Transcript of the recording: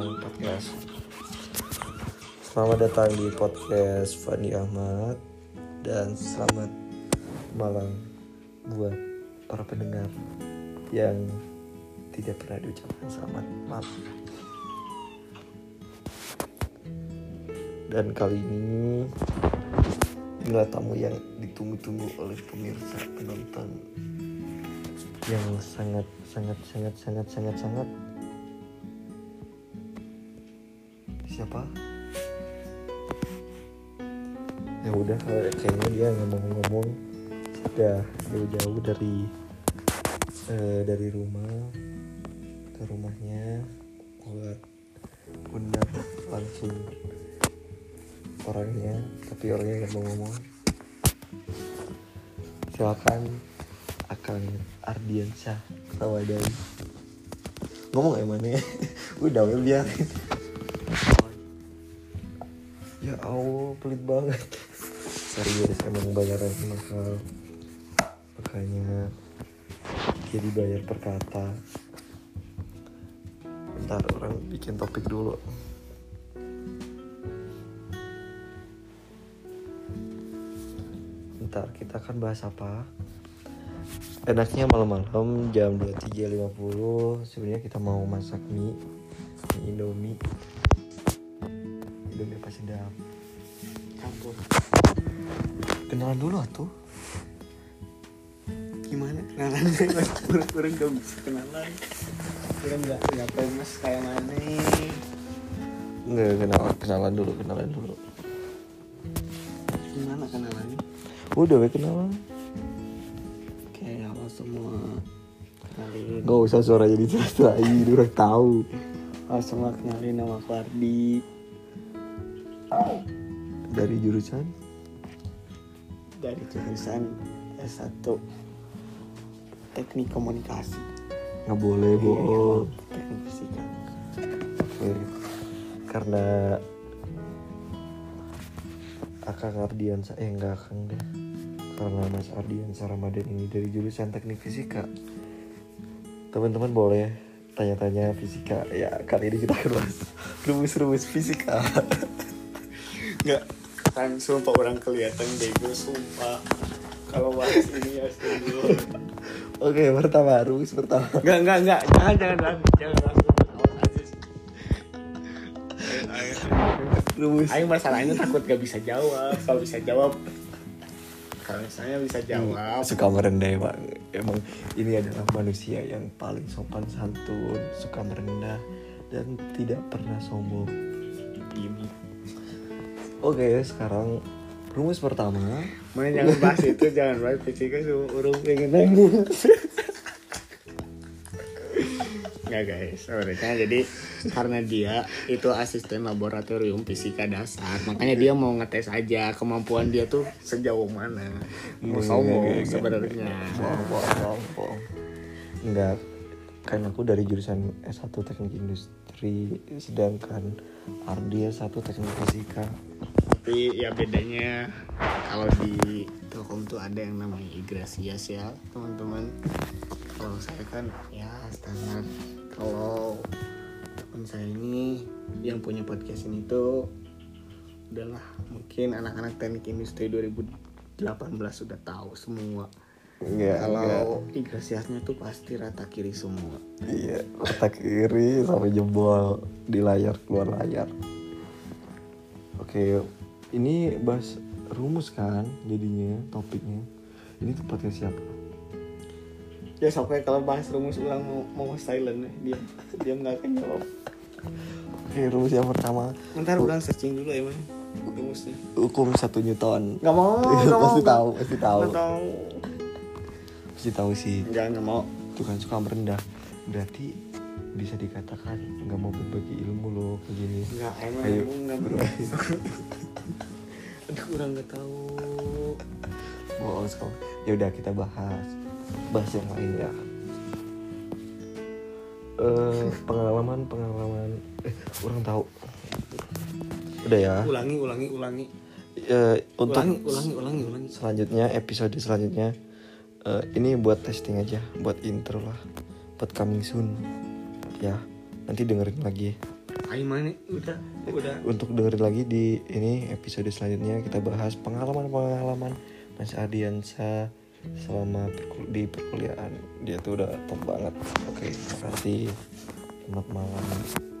podcast. Selamat datang di podcast Fandi Ahmad dan selamat malam buat para pendengar yang tidak pernah diucapkan selamat malam. Dan kali ini inilah tamu yang ditunggu-tunggu oleh pemirsa penonton yang sangat sangat sangat sangat sangat sangat siapa? Ya udah kayaknya dia ngomong-ngomong sudah jauh-jauh dari eh, dari rumah ke rumahnya buat undang langsung orangnya tapi orangnya nggak mau ngomong. Silakan akan Ardiansyah Rawadai ngomong ya mana udah biarin ya Allah pelit banget. Serius emang bayaran mahal. Makanya dia dibayar per bentar orang bikin topik dulu. Bentar kita akan bahas apa? Enaknya malam-malam jam 23.50 sebenarnya kita mau masak mie mie indomie indomie apa sedap campur. Kenalan dulu atuh. Gimana? Kenalannya kurang-kurang gak bisa kenalan. Kurang nggak? Nggak famous kayak mana? Nggak, kenalan, kenalan dulu, kenalan dulu. Gimana kenalannya? Udah we kenalan. Kayak halo semua. Kenalin. Gak usah suaranya diserahin, udah tahu. Semua kenalin nama aku Ardi Dari jurusan? Dari jurusan S1 teknik komunikasi. Nggak boleh bohong teknik fisika. Oke. Karena Akang Ardiansa, eh enggak Akang deh. Karena Mas Ardiansa Ramadan ini dari jurusan teknik fisika. Teman-teman boleh tanya-tanya fisika. Ya kali ini kita akan bahas rumus-rumus fisika nggak kan sumpah orang kelihatan bego sumpah kalau bahas ini ya serius Oke pertama rumus pertama Enggak, enggak, enggak. Jangan, jangan, jangan. Jangan langsung. Rumus Ayo masalahnya takut gak bisa jawab. Kalau bisa jawab, kalau misalnya bisa jawab, suka merendah bang emang ini adalah manusia yang paling sopan santun suka merendah dan tidak pernah sombong ini. Oke sekarang rumus pertama Mana jangan bahas itu, jangan bahas fisika semua orang pengen nangis. Nggak guys, sebenarnya jadi karena dia itu asisten laboratorium fisika dasar, makanya dia mau ngetes aja kemampuan dia tuh sejauh mana. Mau sombong sebenarnya. bohong bohong bohong bohong enggak kan aku dari jurusan S1 teknik industri sedangkan Ardi S1 teknik fisika Tapi ya bedanya kalau di Telkom tuh ada yang namanya Igrasias ya teman-teman. Kalau saya kan ya standar. Kalau teman saya ini yang punya podcast ini tuh udahlah mungkin anak-anak teknik industri 2018 sudah tahu semua. Enggak Kalau Igrasiasnya tuh pasti rata kiri semua. iya otak kiri sampai jebol di layar keluar layar oke ini bahas rumus kan jadinya topiknya ini tempatnya siapa Ya sampai kalau bahas rumus ulang mau, mau silent ya, dia dia nggak akan jawab. oke rumus yang pertama Ntar ulang searching dulu ya man rumusnya. hukum satu Newton Gak mau, Iya, gak mau. pasti tahu pasti tahu Gak tahu. Pasti tahu sih. Enggak, gak mau. itu kan suka merendah. Berarti bisa dikatakan nggak mau berbagi ilmu loh kayak gini. Enggak, emang Ayo, nggak bro. Aduh, kurang gak tahu. bohong sekali ya udah kita bahas. Bahas yang lain ya. Eh pengalaman pengalaman. Eh orang tahu. Udah ya. Ulangi, ulangi, ulangi. Eh, untuk Ulangi, ulangi, ulangi, ulangi. selanjutnya episode selanjutnya eh, ini buat testing aja buat intro lah buat coming soon. Ya nanti dengerin lagi. Aing mana udah udah. Untuk dengerin lagi di ini episode selanjutnya kita bahas pengalaman-pengalaman Mas Ardiansa selama perkul- di perkuliahan. Dia tuh udah top banget. Oke terima kasih. Selamat malam